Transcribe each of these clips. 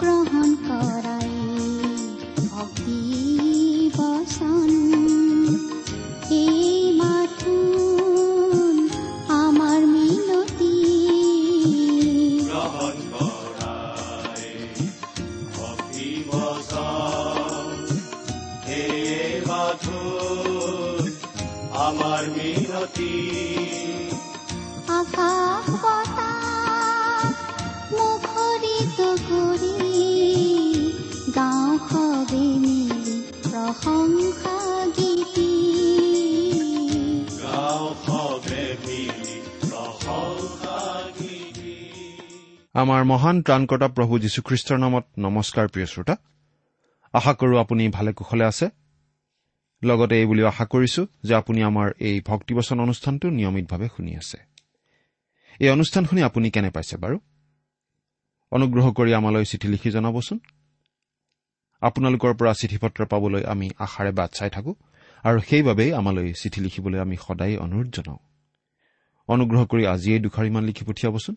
গ্ৰহণ কৰাই আমাৰ মহান ত্ৰাণকৰ্তা প্ৰভু যীশুখ্ৰীষ্টৰ নামত নমস্কাৰ প্ৰিয় শ্ৰোতা। আশা কৰোঁ আপুনি ভালে কুশলে আছে। লগতে এই বুলিও আশা কৰিছো যে আপুনি আমাৰ এই ভক্তিবচন অনুষ্ঠানটো নিয়মিতভাৱে শুনি আছে। এই অনুষ্ঠান শুনি আপুনি কেনে পাইছে বাৰু? অনুগ্ৰহ কৰি আমালৈ চিঠি লিখি জনাবচোন। আপোনালোকৰ পৰা চিঠি পত্ৰ পাবলৈ আমি আশাৰে বাট চাই থাকোঁ আৰু সেইবাবেই আমালৈ চিঠি লিখিবলৈ আমি সদায় অনুৰোধ জনাওঁ। অনুগ্ৰহ কৰি আজিয়েই দুখাৰিমান লিখি পঠিয়াবচোন।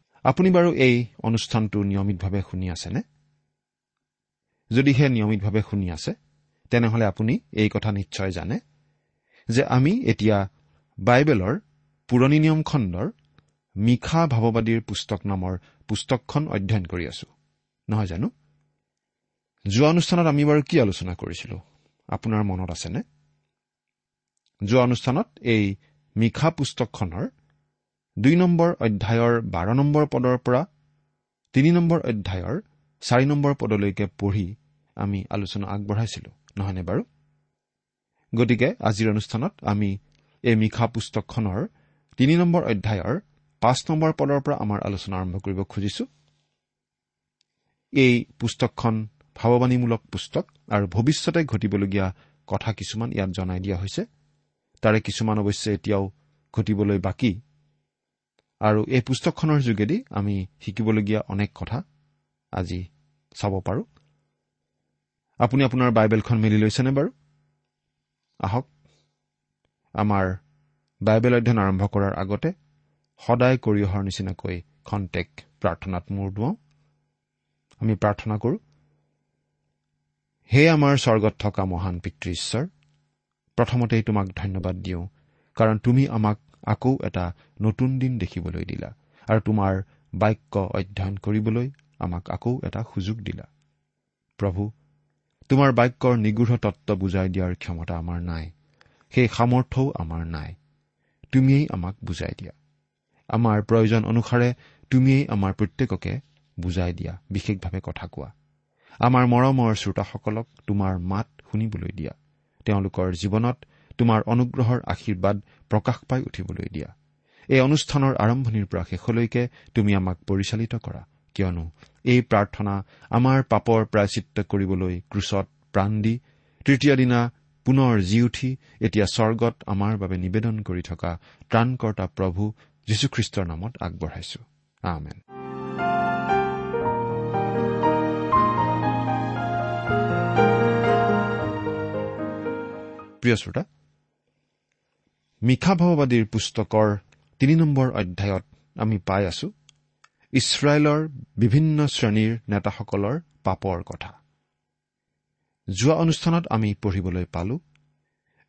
আপুনি বাৰু এই অনুষ্ঠানটো নিয়মিতভাৱে শুনি আছেনে? যদিহে নিয়মিতভাৱে শুনি আছে তেনেহলে আপুনি এই কথা নিশ্চয় জানে যে আমি এতিয়া বাইবেলৰ পুৰণি নিয়ম খণ্ডৰ মিশা ভাৱবাদীৰ পুস্তক নামৰ পুস্তকখন অধ্যয়ন কৰি আছো। নহয় জানো? যোৱা অনুষ্ঠানত আমি বাৰু কি আলোচনা কৰিছিলো? আপোনাৰ মনত আছেনে? যোৱা অনুষ্ঠানত এই মিশা পুস্তকখনৰ দুই নম্বৰ অধ্যায়ৰ বাৰ নম্বৰ পদৰ পৰা তিনি নম্বৰ অধ্যায়ৰ চাৰি নম্বৰ পদলৈকে পঢ়ি আমি আলোচনা আগবঢ়াইছিলো নহয়নে বাৰু? গতিকে আজিৰ অনুষ্ঠানত আমি এই মিশা পুস্তকখনৰ তিনি নম্বৰ অধ্যায়ৰ পাঁচ নম্বৰ পদৰ পৰা আমাৰ আলোচনা আৰম্ভ কৰিব খুজিছো। এই পুস্তকখন ভাৱবাণীমূলক পুস্তক আৰু ভৱিষ্যতে ঘটিবলগীয়া কথা কিছুমান ইয়াত জনাই দিয়া হৈছে। তাৰে কিছুমান অৱশ্যে এতিয়াও ঘটিবলৈ বাকী। আৰু এই পুস্তকখনৰ যোগেদি আমি শিকিবলগীয়া অনেক কথা আজি চাব পাৰোঁ। আপুনি আপোনাৰ বাইবেলখন মেলি লৈছেনে বাৰু? আহক আমাৰ বাইবেল অধ্যয়ন আৰম্ভ কৰাৰ আগতে সদায় কৰি অহাৰ নিচিনাকৈ খন্তেক প্ৰাৰ্থনাত মূৰ দুৱাওঁ। আমি প্ৰাৰ্থনা কৰোঁ হে আমাৰ স্বৰ্গত থকা মহান পিতৃ ঈশ্বৰ প্ৰথমতেই তোমাক ধন্যবাদ দিওঁ কাৰণ তুমি আমাক আকৌ এটা নতুন দিন দেখিবলৈ দিলা আৰু তোমাৰ বাক্য অধ্যয়ন কৰিবলৈ আমাক আকৌ এটা সুযোগ দিলা। প্ৰভু তোমাৰ বাক্যৰ নিগূঢ় তত্ত্ব বুজাই দিয়াৰ ক্ষমতা আমাৰ নাই সেই সামৰ্থ্যও আমাৰ নাই। তুমিয়েই আমাক বুজাই দিয়া। আমাৰ প্ৰয়োজন অনুসাৰে তুমিয়েই আমাৰ প্ৰত্যেককে বুজাই দিয়া বিশেষভাৱে কথা কোৱা। আমাৰ মৰমৰ শ্ৰোতাসকলক তোমাৰ মাত শুনিবলৈ দিয়া। তেওঁলোকৰ জীৱনত তোমাৰ অনুগ্ৰহৰ আশীৰ্বাদ প্ৰকাশ পাই উঠিবলৈ দিয়া। এই অনুষ্ঠানৰ আৰম্ভণিৰ পৰা শেষলৈকে তুমি আমাক পৰিচালিত কৰা কিয়নো এই প্ৰাৰ্থনা আমাৰ পাপৰ প্ৰায়চিত্ৰ কৰিবলৈ ক্ৰুচত প্ৰাণ দি তৃতীয় দিনা পুনৰ জি উঠি এতিয়া স্বৰ্গত আমাৰ বাবে নিবেদন কৰি থকা ত্ৰাণকৰ্তা প্ৰভু যীশুখ্ৰীষ্টৰ নামত আগবঢ়াইছো। আমেন। প্ৰিয় শ্ৰোতা মিশা ভাৱবাদীৰ পুস্তকৰ তিনি নম্বৰ অধ্যায়ত আমি পাই আছো ইছৰাইলৰ বিভিন্ন শ্ৰেণীৰ নেতাসকলৰ পাপৰ কথা। যোৱা অনুষ্ঠানত আমি পঢ়িবলৈ পালো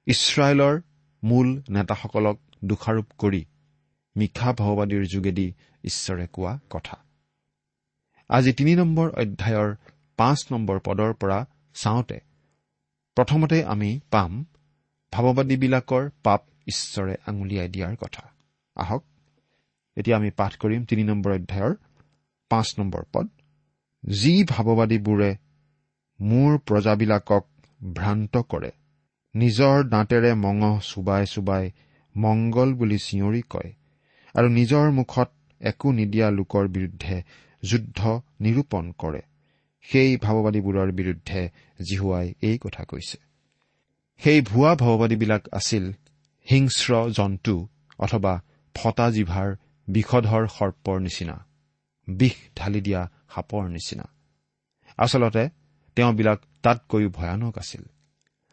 ইছৰাইলৰ মূল নেতাসকলক দোষাৰোপ কৰি মিশা ভাৱবাদীৰ যোগেদি ঈশ্বৰে কোৱা কথা। আজি তিনি নম্বৰ অধ্যায়ৰ পাঁচ নম্বৰ পদৰ পৰা চাওঁতে প্ৰথমতে আমি পাম ভাৱবাদীবিলাকৰ পাপ ঈশ্বৰে আঙুলিয়াই দিয়াৰ কথা। আহক এতিয়া আমি পাঠ কৰিম তিনি নম্বৰ অধ্যায়ৰ পাঁচ নম্বৰ পদ। যি ভাৱবাদীবোৰে মোৰ প্ৰজাবিলাকক ভ্ৰান্ত কৰে নিজৰ দাঁতেৰে মঙহ চুবাই চুবাই মংগল বুলি চিঞৰি কয় আৰু নিজৰ মুখত একো নিদিয়া লোকৰ বিৰুদ্ধে যুদ্ধ নিৰূপণ কৰে সেই ভাৱবাদীবোৰৰ বিৰুদ্ধে জিহুৱাই এই কথা কৈছে। সেই ভুৱা ভাৱবাদীবিলাক আছিল হিংস্ৰ জন্তু অথবা ফটা জিভাৰ বিষধৰ সৰ্পৰ নিচিনা বিষ ঢালি দিয়া সাপৰ নিচিনা। আচলতে তেওঁবিলাক তাতকৈও ভয়ানক আছিল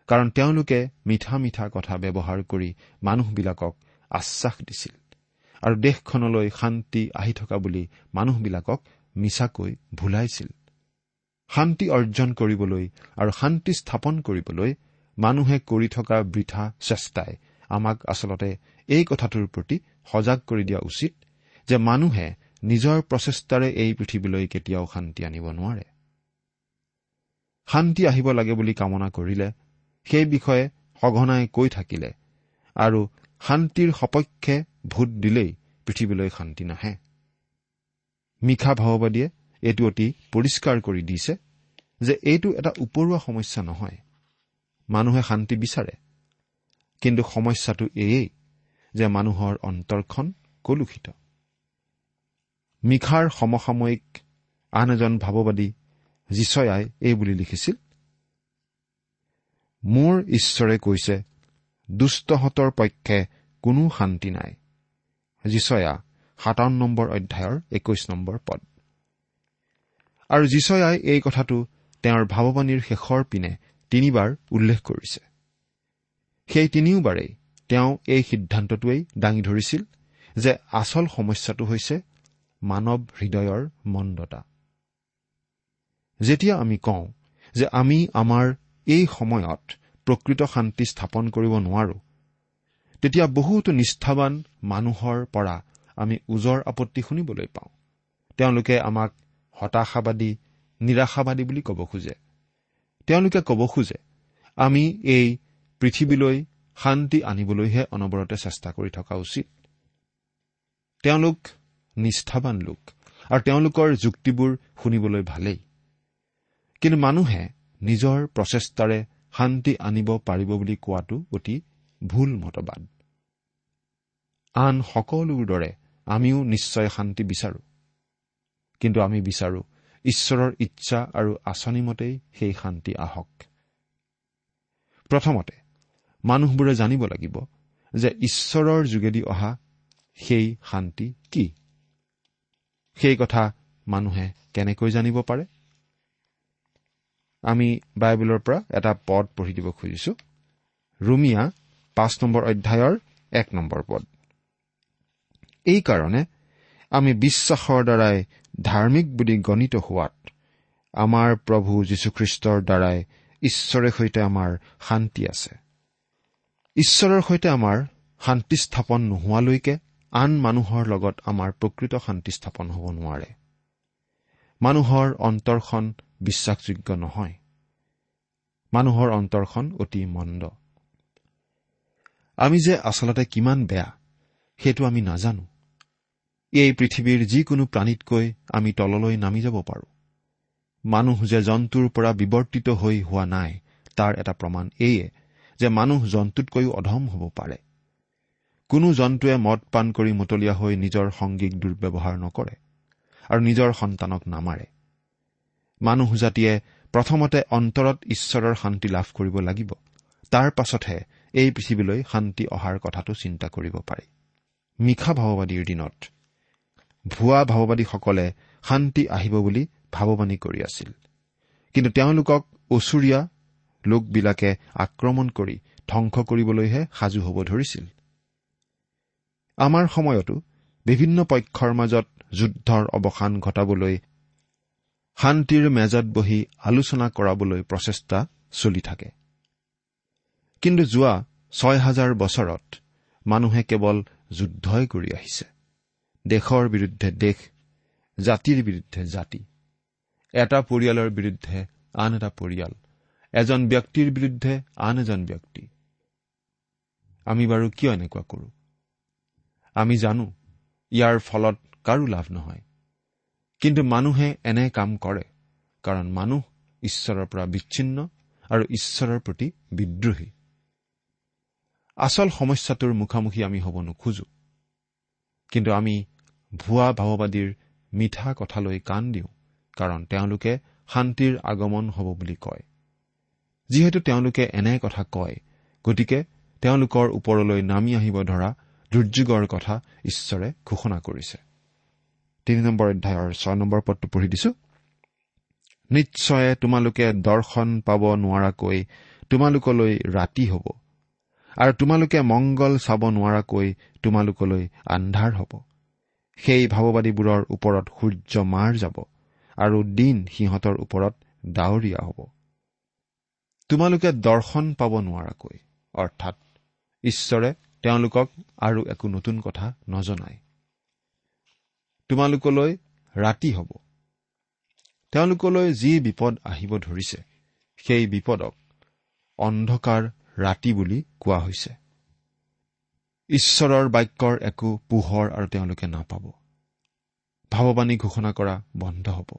কাৰণ তেওঁলোকে মিঠা মিঠা কথা ব্যৱহাৰ কৰি মানুহবিলাকক আশ্বাস দিছিল আৰু দেশখনলৈ শান্তি আহি থকা বুলি মানুহবিলাকক মিছাকৈ ভুলাইছিল। শান্তি অৰ্জন কৰিবলৈ আৰু শান্তি স্থাপন কৰিবলৈ মানুহে কৰি থকা বৃথা চেষ্টাই আমাক আচলতে এই কথাটোৰ প্ৰতি সজাগ কৰি দিয়া উচিত যে মানুহে নিজৰ প্ৰচেষ্টাৰে এই পৃথিৱীলৈ কেতিয়াও শান্তি আনিব নোৱাৰে। শান্তি আহিব লাগে বুলি কামনা কৰিলে সেই বিষয়ে সঘনাই কৈ থাকিলে আৰু শান্তিৰ সপক্ষে ভোট দিলেই পৃথিৱীলৈ শান্তি নাহে। মিশা ভাওবাদীয়ে এইটো অতি পৰিষ্কাৰ কৰি দিছে যে এইটো এটা উপৰুৱা সমস্যা নহয়। মানুহে শান্তি বিচাৰে। কিন্তু সমস্যাটো এয়েই যে মানুহৰ অন্তৰখন কলুষিত। মিখাৰ সমসাময়িক আন এজন ভাৱবাদী জীচয়াই এই বুলি লিখিছিল মোৰ ঈশ্বৰে কৈছে দুষ্টহঁতৰ পক্ষে কোনো শান্তি নাই। জীচয়া সাতাৱন্ন নম্বৰ অধ্যায়ৰ একৈশ নম্বৰ পদ। আৰু জীচয়াই এই কথাটো তেওঁৰ ভাৱবাণীৰ শেষৰ পিনে তিনিবাৰ উল্লেখ কৰিছে। সেই তিনিওবাৰেই তেওঁ এই সিদ্ধান্তটোৱেই দাঙি ধৰিছিল যে আচল সমস্যাটো হৈছে মানৱ হৃদয়ৰ মন্দতা। যেতিয়া আমি কওঁ যে আমি আমাৰ এই সময়ত প্ৰকৃত শান্তি স্থাপন কৰিব নোৱাৰো তেতিয়া বহুতো নিষ্ঠাবান মানুহৰ পৰা আমি ওজৰ আপত্তি শুনিবলৈ পাওঁ। তেওঁলোকে আমাক হতাশাবাদী নিৰাশাবাদী বুলি ক'ব খোজে। তেওঁলোকে ক'ব খোজে আমি এই পৃথিৱীলৈ শান্তি আনিবলৈহে অনবৰতে চেষ্টা কৰি থকা উচিত। তেওঁলোক নিষ্ঠাবান লোক আৰু তেওঁলোকৰ যুক্তিবোৰ শুনিবলৈ ভালেই। কিন্তু মানুহে নিজৰ প্ৰচেষ্টাৰে শান্তি আনিব পাৰিব বুলি কোৱাটো অতি ভুল মতবাদ। আন সকলোৰ দৰে আমিও নিশ্চয় শান্তি বিচাৰো। কিন্তু আমি বিচাৰো ঈশ্বৰৰ ইচ্ছা আৰু আঁচনিমতেই সেই শান্তি আহক। প্ৰথমতে মানুহবোৰে জানিব লাগিব যে ঈশ্বৰৰ যোগেদি অহা সেই শান্তি কি? সেই কথা মানুহে কেনেকৈ জানিব পাৰে? আমি বাইবেলৰ পৰা এটা পদ পঢ়ি দিব খুজিছো। ৰুমিয়া পাঁচ নম্বৰ অধ্যায়ৰ এক নম্বৰ পদ। এইকাৰণে আমি বিশ্বাসৰ দ্বাৰাই ধাৰ্মিক বুলি গণিত হোৱাত আমাৰ প্ৰভু যীশুখ্ৰীষ্টৰ দ্বাৰাই ঈশ্বৰে সৈতে আমাৰ শান্তি আছে। ঈশ্বৰৰ সৈতে আমাৰ শান্তি স্থাপন নোহোৱালৈকে আন মানুহৰ লগত আমাৰ প্ৰকৃত শান্তি স্থাপন হ'ব নোৱাৰে। মানুহৰ অন্তৰখন বিশ্বাসযোগ্য নহয়। মানুহৰ অন্তৰখন অতি মন্দ। আমি যে আচলতে কিমান বেয়া সেইটো আমি নাজানো। এই পৃথিৱীৰ যিকোনো প্ৰাণীতকৈ আমি তললৈ নামি যাব পাৰো। মানুহ যে জন্তুৰ পৰা বিৱৰ্তিত হৈ হোৱা নাই তাৰ এটা প্ৰমাণ এইয়ে যে মানুহ জন্তুতকৈও অধম হ'ব পাৰে। কোনো জন্তুৱে মদ পান কৰি মতলীয়া হৈ নিজৰ সংগীক দুৰ্ব্যৱহাৰ নকৰে আৰু নিজৰ সন্তানক নামাৰে। মানুহ জাতিয়ে প্ৰথমতে অন্তৰত ঈশ্বৰৰ শান্তি লাভ কৰিব লাগিব। তাৰ পাছতহে এই পৃথিৱীলৈ শান্তি অহাৰ কথাটো চিন্তা কৰিব পাৰে। মিশা ভাৱবাদীৰ দিনত ভুৱা ভাৱবাদীসকলে শান্তি আহিব বুলি ভাৱবাণী কৰি আছিল। কিন্তু তেওঁলোকক ওচৰীয়া লোকবিলাকে আক্ৰমণ কৰি ধ্বংস কৰিবলৈহে সাজু হ'ব ধৰিছিল। আমাৰ সময়তো বিভিন্ন পক্ষৰ মাজত যুদ্ধৰ অৱসান ঘটাবলৈ শান্তিৰ মেজত বহি আলোচনা কৰাবলৈ প্ৰচেষ্টা চলি থাকে। কিন্তু যোৱা ছয় হাজাৰ বছৰত মানুহে কেৱল যুদ্ধই কৰি আহিছে। দেশৰ বিৰুদ্ধে দেশ জাতিৰ বিৰুদ্ধে জাতি। এটা পৰিয়ালৰ বিৰুদ্ধে আন এটা পৰিয়াল এজন ব্যক্তিৰ বিৰুদ্ধে আন এজন ব্যক্তি। আমি বাৰু কিয় এনেকুৱা কৰো? আমি জানো ইয়াৰ ফলত কাৰো লাভ নহয়। কিন্তু মানুহে এনে কাম কৰে কাৰণ মানুহ ঈশ্বৰৰ পৰা বিচ্ছিন্ন আৰু ঈশ্বৰৰ প্ৰতি বিদ্ৰোহী। আচল সমস্যাটোৰ মুখামুখি আমি হ'ব নোখোজো। কিন্তু আমি ভুৱা ভাৱবাদীৰ মিঠা কথালৈ কাণ দিওঁ কাৰণ তেওঁলোকে শান্তিৰ আগমন হ'ব বুলি কয়। যিহেতু তেওঁলোকে এনে কথা কয়। গতিকে তেওঁলোকৰ ওপৰলৈ নামি আহিব ধৰা দুৰ্যোগৰ কথা ঈশ্বৰে ঘোষণা কৰিছে। তিনি নম্বৰ অধ্যায়ৰ ছয় নম্বৰ পদটো পঢ়ি দিছো। নিশ্চয় তোমালোকে দৰ্শন পাব নোৱাৰাকৈ তোমালোকলৈ ৰাতি হ'ব আৰু তোমালোকে মংগল চাব নোৱাৰাকৈ তোমালোকলৈ আন্ধাৰ হ'ব। সেই ভাৱবাদীবোৰৰ ওপৰত সূৰ্য মাৰ যাব আৰু দিন সিহঁতৰ ওপৰত ডাৱৰীয়া হ'ব। তোমালোকে দৰ্শন পাব নোৱাৰাকৈ। অৰ্থাৎ ঈশ্বৰে তেওঁলোকক আৰু একো নতুন কথা নজনায়। তোমালোকলৈ ৰাতি হ'ব। তেওঁলোকলৈ যি বিপদ আহিব ধৰিছে সেই বিপদক অন্ধকাৰ ৰাতি বুলি কোৱা হৈছে। ঈশ্বৰৰ বাক্যৰ একো পোহৰ আৰু তেওঁলোকে নাপাব। ভাৱবাণী ঘোষণা কৰা বন্ধ হ'ব।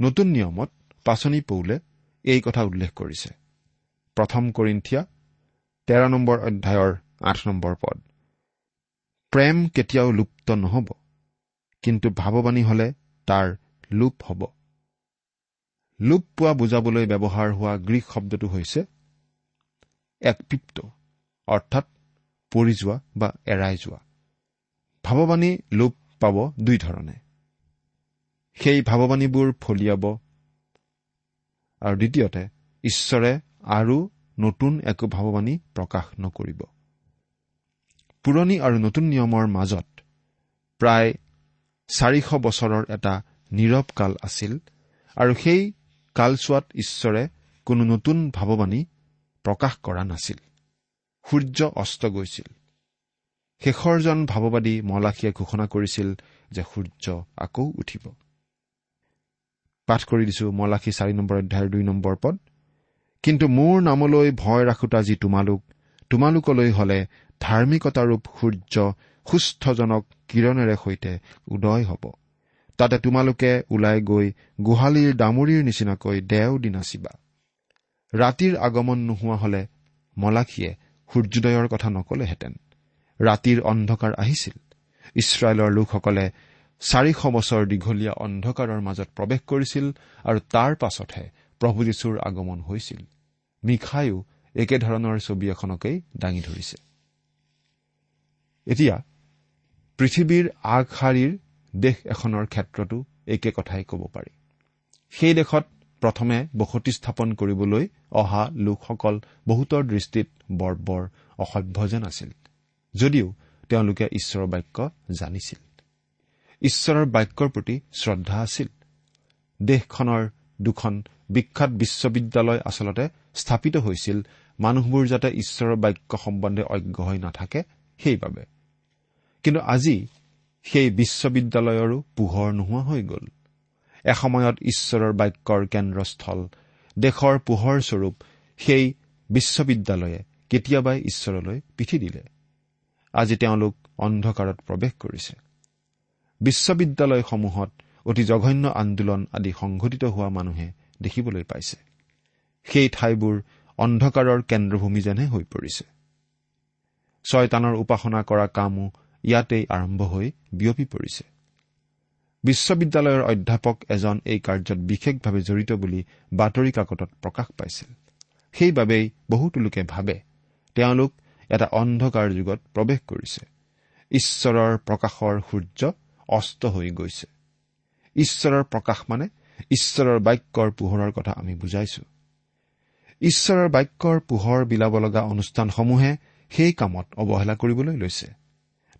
নতুন নিয়মত পাচনি পৌলে এই কথা উল্লেখ কৰিছে। প্ৰথম কৰিন্থিয়া তেৰ নম্বৰ অধ্যায়ৰ আঠ নম্বৰ পদ। প্ৰেম কেতিয়াও লুপ্ত নহ'ব কিন্তু ভাৱবাণী হলে তাৰ লোপ হ'ব। লোপ পোৱা বুজাবলৈ ব্যৱহাৰ হোৱা গ্ৰীক শব্দটো হৈছে একপিপ্ত অৰ্থাৎ পৰি যোৱা বা এৰাই যোৱা। ভাৱবাণী লোপ পাব দুই ধৰণে। সেই ভাৱবাণীবোৰ ফলিয়াব আৰু দ্বিতীয়তে ঈশ্বৰে আৰু নতুন একো ভাৱবাণী প্ৰকাশ নকৰিব। পুৰণি আৰু নতুন নিয়মৰ মাজত প্ৰায় চাৰিশ বছৰৰ এটা নীৰৱ কাল আছিল আৰু সেই কালচোৱাত ঈশ্বৰে কোনো নতুন ভাৱবাণী প্ৰকাশ কৰা নাছিল। সূৰ্য অস্ত গৈছিল। শেষৰজন ভাৱবাদী মলাশীয়ে ঘোষণা কৰিছিল যে সূৰ্য আকৌ উঠিব। পাঠ কৰি দিছো মলাশী চাৰি নম্বৰ অধ্যায়ৰ দুই নম্বৰ পদ। কিন্তু মোৰ নামলৈ ভয় ৰাখোতা যি তোমালোক তোমালোকলৈ হলে ধাৰ্মিকতাৰূপ সূৰ্য সুস্থজনক কিৰণেৰে সৈতে উদয় হ'ব। তাতে তোমালোকে ওলাই গৈ গোহালিৰ দামুৰিৰ নিচিনাকৈ দেও দি নাচিবা। ৰাতিৰ আগমন নোহোৱা হলে মলাখীয়ে সূৰ্যোদয়ৰ কথা নকলেহেঁতেন। ৰাতিৰ অন্ধকাৰ আহিছিল। ইছৰাইলৰ লোকসকলে চাৰিশ বছৰ দীঘলীয়া অন্ধকাৰৰ মাজত প্ৰৱেশ কৰিছিল আৰু তাৰ পাছতহে প্ৰভু যীশুৰ আগমন হৈছিল। মিখায়ো একেধৰণৰ ছবি এখনকেই দাঙি ধৰিছে। এতিয়া পৃথিৱীৰ আগশাৰীৰ দেশ এখনৰ ক্ষেত্ৰতো একে কথাই ক'ব পাৰি। সেই দেশত প্ৰথমে বসতি স্থাপন কৰিবলৈ অহা লোকসকল বহুতৰ দৃষ্টিত বৰ্বৰ অসভ্য যেন আছিল যদিও তেওঁলোকে ঈশ্বৰৰ বাক্য জানিছিল। ঈশ্বৰৰ বাক্যৰ প্ৰতি শ্ৰদ্ধা আছিল। দেশখনৰ দুখন বিখ্যাত বিশ্ববিদ্যালয় আচলতে স্থাপিত হৈছিল। মানুহবোৰ যাতে ঈশ্বৰৰ বাক্য সম্বন্ধে অজ্ঞ হৈ নাথাকে সেইবাবে। কিন্তু আজি সেই বিশ্ববিদ্যালয়ৰো পোহৰ নোহোৱা হৈ গ'ল। এসময়ত ঈশ্বৰৰ বাক্যৰ কেন্দ্ৰস্থল দেশৰ পোহৰস্বৰূপ সেই বিশ্ববিদ্যালয়ে কেতিয়াবাই ঈশ্বৰলৈ পিঠি দিলে। আজি তেওঁলোক অন্ধকাৰত প্ৰৱেশ কৰিছে। বিশ্ববিদ্যালয়সমূহত অতি জঘন্য আন্দোলন আদি সংঘটিত হোৱা মানুহে দেখিবলৈ পাইছে। সেই ঠাইবোৰ অন্ধকাৰৰ কেন্দ্ৰভূমি যেনহে হৈ পৰিছে। ছয়তানৰ উপাসনা কৰা কামো ইয়াতেই আৰম্ভ হৈ বিয়পি পৰিছে। বিশ্ববিদ্যালয়ৰ অধ্যাপক এজন এই কাৰ্যত বিশেষভাৱে জড়িত বুলি বাতৰি কাকতত প্ৰকাশ পাইছিল। সেইবাবেই বহুতো লোকে ভাবে তেওঁলোক এটা অন্ধকাৰ যুগত প্ৰৱেশ কৰিছে। ঈশ্বৰৰ প্ৰকাশৰ সূৰ্য অস্ত হৈ গৈছে। ঈশ্বৰৰ প্ৰকাশ মানে ঈশ্বৰৰ বাক্যৰ পোহৰৰ কথা আমি বুজাইছো। ঈশ্বৰৰ বাক্যৰ পোহৰ বিলাব লগা অনুষ্ঠানসমূহে সেই কামত অৱহেলা কৰিবলৈ লৈছে।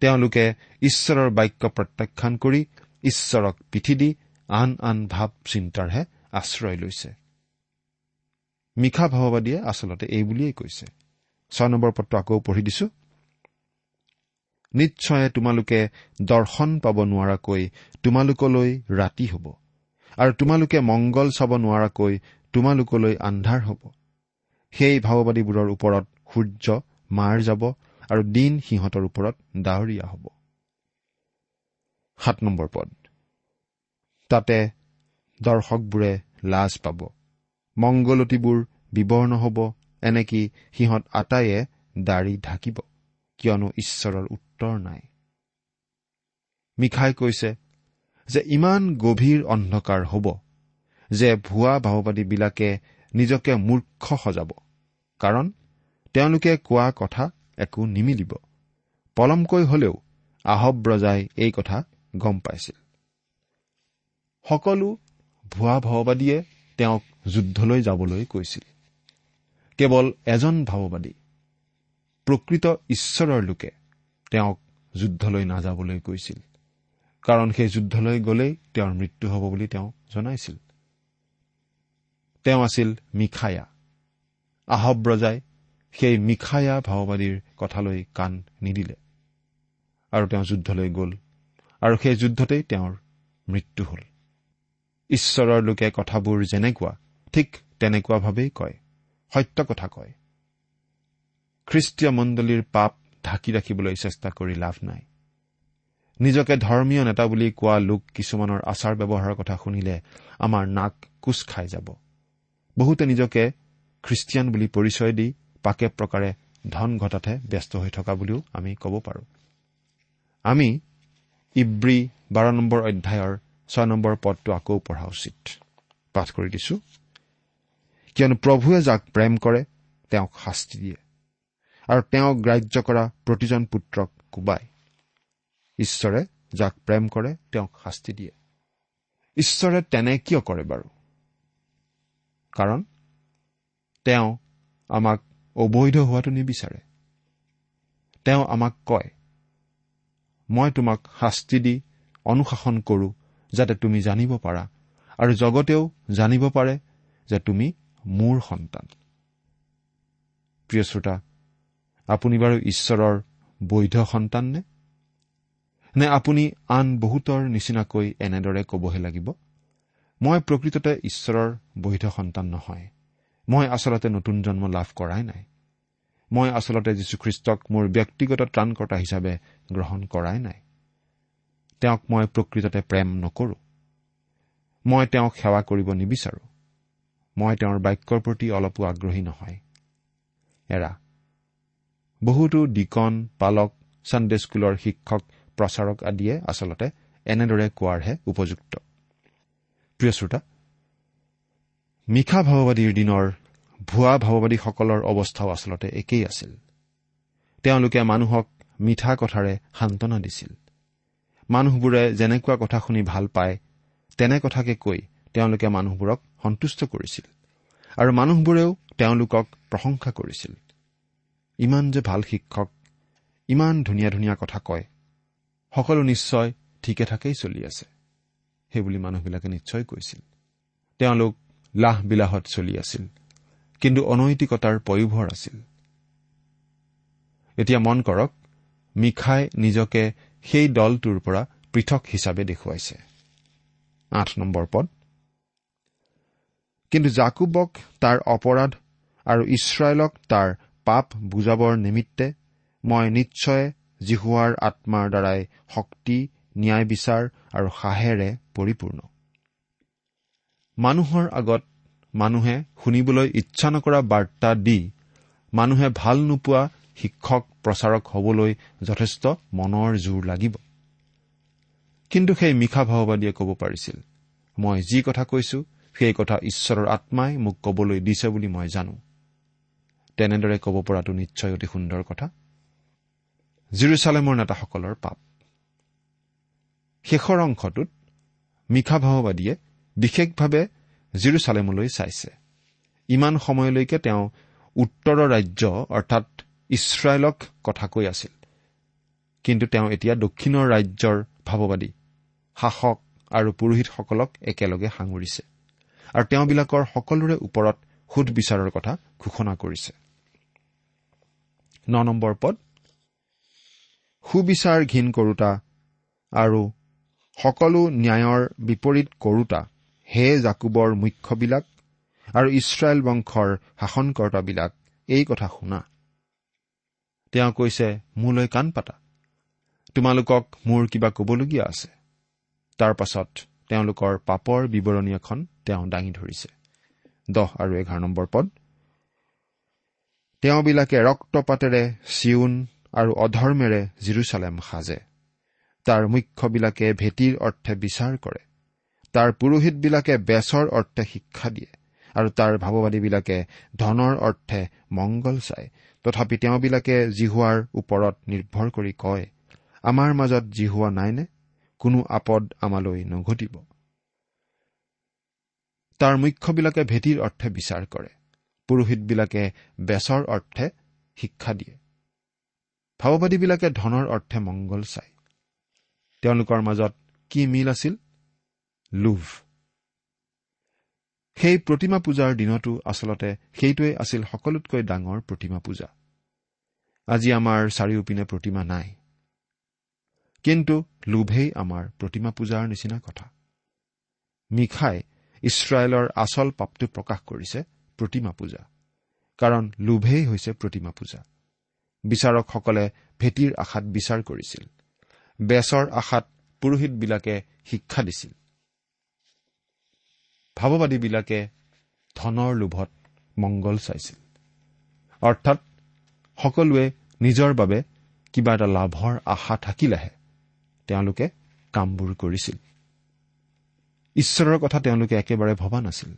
তেওঁলোকে ঈশ্বৰৰ বাক্য প্ৰত্যাখ্যান কৰি ঈশ্বৰক পিঠি দি আন আন ভাৱ চিন্তাৰহে আশ্ৰয় লৈছে। মিশা ভাৱবাদীয়ে আচলতে এই বুলিয়েই কৈছে। ছয় নম্বৰ পত্ৰ আকৌ পঢ়ি দিছো। নিশ্চয় তোমালোকে দৰ্শন পাব নোৱাৰাকৈ তোমালোকলৈ ৰাতি হ'ব। আৰু তোমালোকে মংগল চাব নোৱাৰাকৈ তোমালোকলৈ আন্ধাৰ হ'ব। সেই ভাৱবাদীবোৰৰ ওপৰত সূৰ্য মাৰ যাব আৰু দিন সিহঁতৰ ওপৰত ডাৱৰীয়া হ'ব। সাত নম্বৰ পদ। তাতে দৰ্শকবোৰে লাজ পাব। মংগলতীবোৰ বিৱৰ্ণ হ'ব এনেকি সিহঁত আটাইয়ে দাড়ি ঢাকিব। কিয়নো ঈশ্বৰৰ উত্তৰ নাই। মিখাই কৈছে যে ইমান গভীৰ অন্ধকাৰ হ'ব যে ভুৱা ভাওবাদীবিলাকে নিজকে মূৰ্খ সজাব কাৰণ তেওঁলোকে কোৱা কথা একো নিমিলিব। পলমকৈ হলেও আহব ৰজাই এই কথা গম পাইছিল। সকলো ভুৱা ভাওবাদীয়ে তেওঁক যুদ্ধলৈ যাবলৈ কৈছিল। কেৱল এজন ভাওবাদী প্ৰকৃত ঈশ্বৰৰ লোকে তেওঁক যুদ্ধলৈ নাযাবলৈ কৈছিল। কাৰণ সেই যুদ্ধলৈ গলেই তেওঁৰ মৃত্যু হ'ব বুলি তেওঁ জনাইছিল। তেওঁ আছিল মিখায়া। আহব ৰজাই সেই মিখায়া ভাওবাদীৰ কথালৈ কাণ নিদিলে। আৰু তেওঁ যুদ্ধলৈ গ'ল আৰু সেই যুদ্ধতেই তেওঁৰ মৃত্যু হ'ল। ঈশ্বৰৰ লোকে কথাবোৰ যেনেকুৱা ঠিক তেনেকুৱাভাৱেই কয় সত্য কথা কয়। খ্ৰীষ্টীয় মণ্ডলীৰ পাপ ঢাকি ৰাখিবলৈ চেষ্টা কৰি লাভ নাই। নিজকে ধৰ্মীয় নেতা বুলি কোৱা লোক কিছুমানৰ আচাৰ ব্যৱহাৰৰ কথা শুনিলে আমাৰ নাক কোচ খাই যাব। বহুতে নিজকে খ্ৰীষ্টিয়ান বুলি পৰিচয় দি পাকে প্ৰকাৰে ধন ঘটাতহে ব্যস্ত হৈ থকা বুলিও আমি ক'ব পাৰোঁ। আমি ইব্ৰী বাৰ নম্বৰ অধ্যায়ৰ ছয় নম্বৰ পদটো আকৌ পঢ়া উচিত। পাঠ কৰি দিছো। কিয়নো প্ৰভুৱে যাক প্ৰেম কৰে তেওঁক শাস্তি দিয়ে। আৰু তেওঁক গ্ৰাহ্য কৰা প্ৰতিজন পুত্ৰক কোবায় ঈশ্বৰে যাক প্ৰেম কৰে তেওঁক শাস্তি দিয়ে। ঈশ্বৰে তেনে কিয় কৰে বাৰু? কাৰণ তেওঁ আমাক অবৈধ হোৱাটো নিবিচাৰে। তেওঁ আমাক কয় মই তোমাক শাস্তি দি অনুশাসন কৰো যাতে তুমি জানিব পাৰা আৰু জগতেও জানিব পাৰে যে তুমি মোৰ সন্তান। প্ৰিয় শ্ৰোতা আপুনি বাৰু ঈশ্বৰৰ বৈধ সন্তান নে নে আপুনি আন বহুতৰ নিচিনাকৈ এনেদৰে কবহে লাগিব? মই প্ৰকৃততে ঈশ্বৰৰ বৈধ সন্তান নহয়। মই আচলতে নতুন জন্ম লাভ কৰাই নাই। মই আচলতে যীশুখ্ৰীষ্টক মোৰ ব্যক্তিগত ত্ৰাণকৰ্তা হিচাপে গ্ৰহণ কৰাই নাই। তেওঁক মই প্ৰকৃততে প্ৰেম নকৰো। মই তেওঁক সেৱা কৰিব নিবিচাৰো। মই তেওঁৰ বাক্যৰ প্ৰতি অলপো আগ্ৰহী নহয়। এৰা বহুতো ডিকন পালক ছানডে স্কুলৰ শিক্ষক প্ৰচাৰক আদিয়ে আচলতে এনেদৰে কোৱাৰহে উপযুক্ত। প্ৰিয় শ্ৰোতা মিশা ভাওবাদীৰ দিনৰ ভুৱা ভাওবাদীসকলৰ অৱস্থাও আচলতে একেই আছিল। তেওঁলোকে মানুহক মিঠা কথাৰে সান্তনা দিছিল। মানুহবোৰে যেনেকুৱা কথা শুনি ভাল পায় তেনে কথাকে কৈ তেওঁলোকে মানুহবোৰক সন্তুষ্ট কৰিছিল। আৰু মানুহবোৰেও তেওঁলোকক প্ৰশংসা কৰিছিল। ইমান যে ভাল শিক্ষক ইমান ধুনীয়া ধুনীয়া কথা কয় সকলো নিশ্চয় ঠিকে থাকেই চলি আছে সেইবুলি মানুহবিলাকে নিশ্চয় কৈছিল। তেওঁলোক লাহ বিলাহত চলি আছিল কিন্তু অনৈতিকতাৰ পয়োভৰ আছিল। এতিয়া মন কৰক মিখাই নিজকে সেই দলটোৰ পৰা পৃথক হিচাপে দেখুৱাইছে। আঠ নম্বৰ পদ। কিন্তু জাকুবক তাৰ অপৰাধ আৰু ইছৰাইলক তাৰ পাপ বুজাবৰ নিমিত্তে মই নিশ্চয় জিহুৱাৰ আত্মাৰ দ্বাৰাই শক্তি ন্যায় বিচাৰ আৰু সাহেৰে পৰিপূৰ্ণ। মানুহৰ আগত মানুহে শুনিবলৈ ইচ্ছা নকৰা বাৰ্তা দি মানুহে ভাল নোপোৱা শিক্ষক প্ৰচাৰক হবলৈ যথেষ্ট মনৰ জোৰ লাগিব। কিন্তু সেই মিশা ভাওবাদীয়ে ক'ব পাৰিছিল মই যি কথা কৈছো সেই কথা ঈশ্বৰৰ আত্মাই মোক কবলৈ দিছে বুলি মই জানো। তেনেদৰে ক'ব পৰাটো নিশ্চয় অতি সুন্দৰ কথা। জিৰচালেমৰ নেতাসকলৰ পাপ। শেষৰ অংশটোত মিশা ভাওবাদীয়ে বিশেষভাৱে জিৰচালেমলৈ চাইছে। ইমান সময়লৈকে তেওঁ উত্তৰৰ ৰাজ্য অৰ্থাৎ ইছৰাইলক কথা কৈ আছিল। কিন্তু তেওঁ এতিয়া দক্ষিণৰ ৰাজ্যৰ ভাৱবাদী শাসক আৰু পুৰোহিতসকলক একেলগে সাঙুৰিছে। আৰু তেওঁবিলাকৰ সকলোৰে ওপৰত সুধবিচাৰৰ কথা ঘোষণা কৰিছে। ন নম্বৰ পদ। সুবিচাৰ ঘীন কৰোতা আৰু সকলো ন্যায়ৰ বিপৰীত কৰোতা হে জাকুবৰ মুখ্যবিলাক আৰু ইছৰাইল বংশৰ শাসনকৰ্তাবিলাক এই কথা শুনা। তেওঁ কৈছে মোলৈ কাণ পাতা। তোমালোকক মোৰ কিবা কবলগীয়া আছে। তাৰ পাছত তেওঁলোকৰ পাপৰ বিৱৰণী এখন তেওঁ দাঙি ধৰিছে। দহ আৰু এঘাৰ নম্বৰ পদ। তেওঁবিলাকে ৰক্তপাতেৰে চিউন আৰু অধৰ্মেৰে জিৰচালেম সাজে। তাৰ মুখ্যবিলাকে ভেটিৰ অৰ্থে বিচাৰ কৰে। তাৰ পুৰোহিতবিলাকে বেচৰ অৰ্থে শিক্ষা দিয়ে আৰু তাৰ ভাৱবাদীবিলাকে ধনৰ অৰ্থে মংগল চায়। তথাপি তেওঁবিলাকে জিহুৱাৰ ওপৰত নিৰ্ভৰ কৰি কয় আমাৰ মাজত জিহুৱা নাইনে? কোনো আপদ আমালৈ নঘটিব। তাৰ মুখ্যবিলাকে ভেটিৰ অৰ্থে বিচাৰ কৰে। পুৰোহিতবিলাকে বেচৰ অৰ্থে শিক্ষা দিয়ে। ভাৱবাদীবিলাকে ধনৰ অৰ্থে মংগল চায়। তেওঁলোকৰ মাজত কি মিল আছিল? লোভ। সেই প্ৰতিমা পূজাৰ দিনতো আচলতে সেইটোৱেই আছিল সকলোতকৈ ডাঙৰ প্ৰতিমা পূজা। আজি আমাৰ চাৰিওপিনে প্ৰতিমা নাই। কিন্তু লোভেই আমাৰ প্ৰতিমা পূজাৰ নিচিনা কথা। মিখাই ইছৰাইলৰ আচল পাপটো প্ৰকাশ কৰিছে। প্ৰতিমা পূজা। কাৰণ লোভেই হৈছে প্ৰতিমা পূজা। বিচাৰকসকলে ভেটিৰ আশাত বিচাৰ কৰিছিল। বেচৰ আশাত পুৰোহিতবিলাকে শিক্ষা দিছিল। ভাৱবাদীবিলাকে ধনৰ লোভত মংগল চাইছিল। অৰ্থাৎ সকলোৱে নিজৰ বাবে কিবা এটা লাভৰ আশা থাকিলেহে তেওঁলোকে কামবোৰ কৰিছিল। ঈশ্বৰৰ কথা তেওঁলোকে একেবাৰে ভবা নাছিল।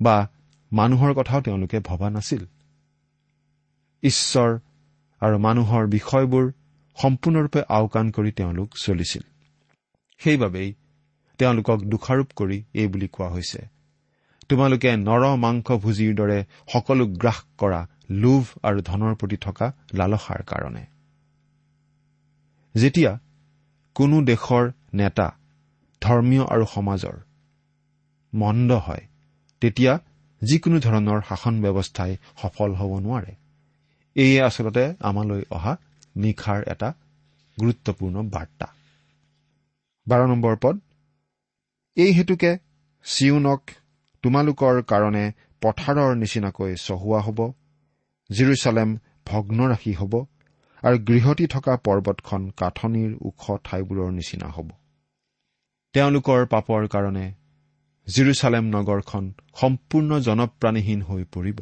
বা মানুহৰ কথাও তেওঁলোকে ভবা নাছিল। ঈশ্বৰ আৰু মানুহৰ বিষয়বোৰ সম্পূৰ্ণৰূপে আওকাণ কৰি তেওঁলোক চলিছিল। সেইবাবেই তেওঁলোকক দোষাৰোপ কৰি এই বুলি কোৱা হৈছে। তোমালোকে নৰ মাংস ভুজিৰ দৰে সকলো গ্ৰাস কৰা লোভ আৰু ধনৰ প্ৰতি থকা লালসাৰ কাৰণে। যেতিয়া কোনো দেশৰ নেতা ধৰ্মীয় আৰু সমাজৰ মন্দ হয় তেতিয়া যিকোনো ধৰণৰ শাসন ব্যৱস্থাই সফল হ'ব নোৱাৰে। এয়ে আচলতে আমালৈ অহা নিশাৰ এটা গুৰুত্বপূৰ্ণ বাৰ্তা। বাৰ নম্বৰ পদ এই হেতুকে চিউনক তোমালোকৰ কাৰণে পথাৰৰ নিচিনাকৈ চহোৱা হ'ব জিৰচালেম ভগ্নৰাশী হ'ব আৰু গৃহতী থকা পৰ্বতখন কাঠনিৰ ওখ ঠাইবোৰৰ নিচিনা হ'ব। তেওঁলোকৰ পাপৰ কাৰণে জিৰচালেম নগৰখন সম্পূৰ্ণ জনপ্ৰাণীহীন হৈ পৰিব।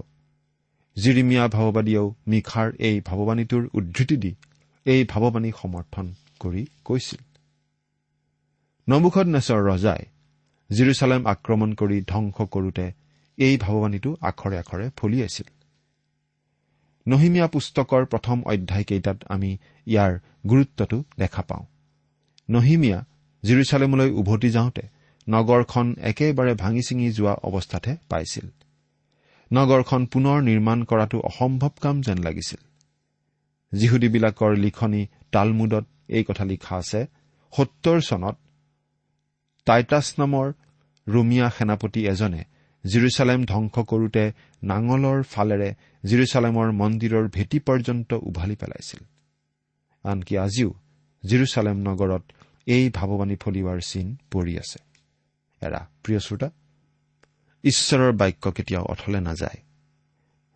জিৰিমিয়া ভাৱবাদীয়েও মিখাৰ এই ভাৱবাণীটোৰ উদ্ধৃতি দি এই ভাৱবাণী সমৰ্থন কৰি কৈছিল। নমুখত নেচৰ ৰজাই জিৰচালেম আক্ৰমণ কৰি ধ্বংস কৰোতে এই ভাৱবাণীটো আখৰে আখৰে ফলিয়াইছিল নহিমীয়া পুস্তকৰ প্ৰথম অধ্যায়কেইটাত আমি ইয়াৰ গুৰুত্বটো দেখা পাওঁ। নহিমীয়া জিৰচালেমলৈ উভতি যাওঁতে নগৰখন একেবাৰে ভাঙি ছিঙি যোৱা অৱস্থাতহে পাইছিল। নগৰখন পুনৰ নিৰ্মাণ কৰাটো অসম্ভৱ কাম যেন লাগিছিল। যিহুদীবিলাকৰ লিখনি তালমুদত এই কথা লিখা আছে সত্তৰ চনত টাইটাছ নামৰ ৰোমিয়া সেনাপতি এজনে জিৰচালেম ধ্বংস কৰোতে নাঙলৰ ফালেৰে জিৰচালেমৰ মন্দিৰৰ ভেটি পৰ্যন্ত উভালি পেলাইছিল। আনকি আজিও জিৰচালেম নগৰত এই ভাৱবাণী ফলিওৱাৰ চিন পৰি আছে। এৰা। প্ৰিয় শ্ৰোতা ঈশ্বৰৰ বাক্য কেতিয়াও অথলে নাযায়।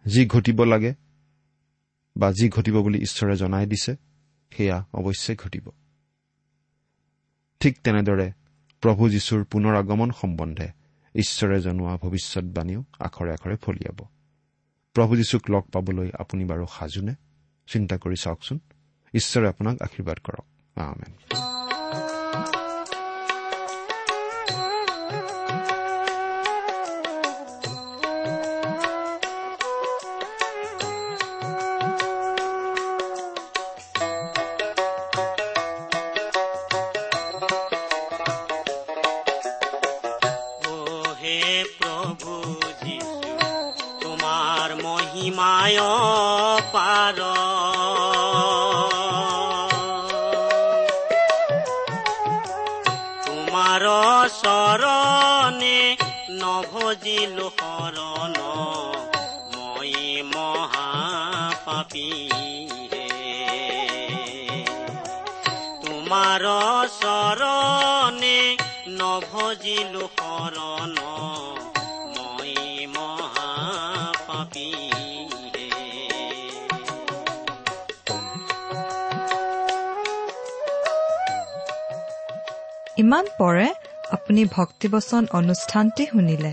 যি ঘটিব লাগে বা যি ঘটিব বুলি ঈশ্বৰে জনাই দিছে সেয়া অৱশ্যে ঘটিব। ঠিক তেনেদৰে প্ৰভু যীশুৰ পুনৰ আগমন সম্বন্ধে ঈশ্বৰে জনোৱা ভৱিষ্যৎবাণীও আখৰে আখৰে ফলিয়াব। প্ৰভু যীশুক লগ পাবলৈ আপুনি বাৰু সাজুনে? চিন্তা কৰি চাওকচোন। ঈশ্বৰে আপোনাক আশীৰ্বাদ কৰক। আমেন। নভজিলো শৰণ মই মহাপাপী তোমাৰ চৰণে নভজিলো শৰণ মই মহাপাপী ইমান পৰে আপুনি ভক্তিবচন অনুষ্ঠানটি শুনিলে।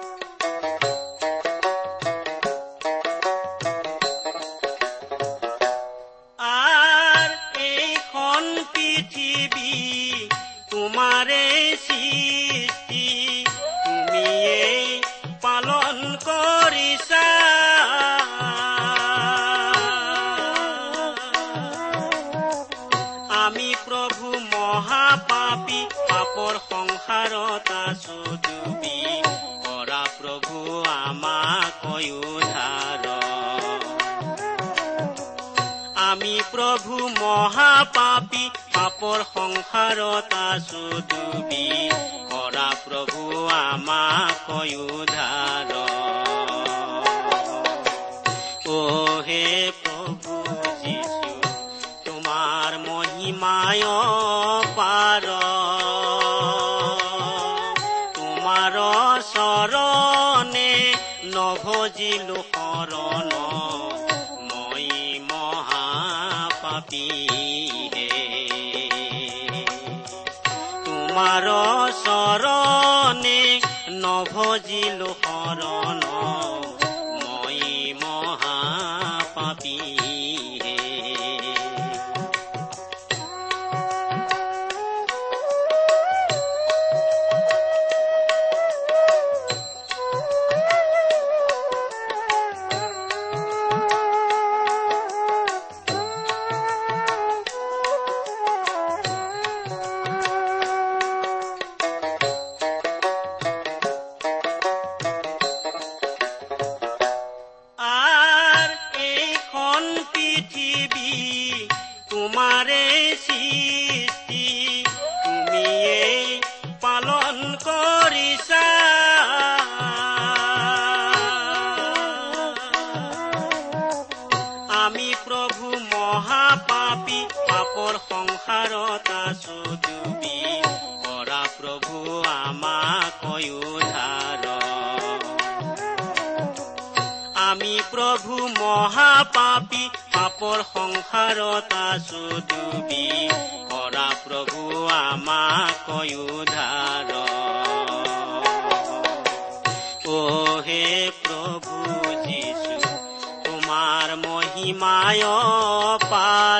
মহাপাপী পাপৰ সংসাৰত আছো ডুবি কৰা প্ৰভু আমাক উদ্ধাৰ অ হে প্ৰভু যীশু তোমাৰ মহিমায় পাৰ তোমাৰ চৰণে নভজিলো শৰণ। তোমাৰ চৰণে নভজিলো মহাপাপী পাপৰ সংসাৰত আছো ডুবি কৰা প্ৰভু আমাক উদ্ধাৰ অ হে প্ৰভু যীশু তোমাৰ মহিমায় পাৰ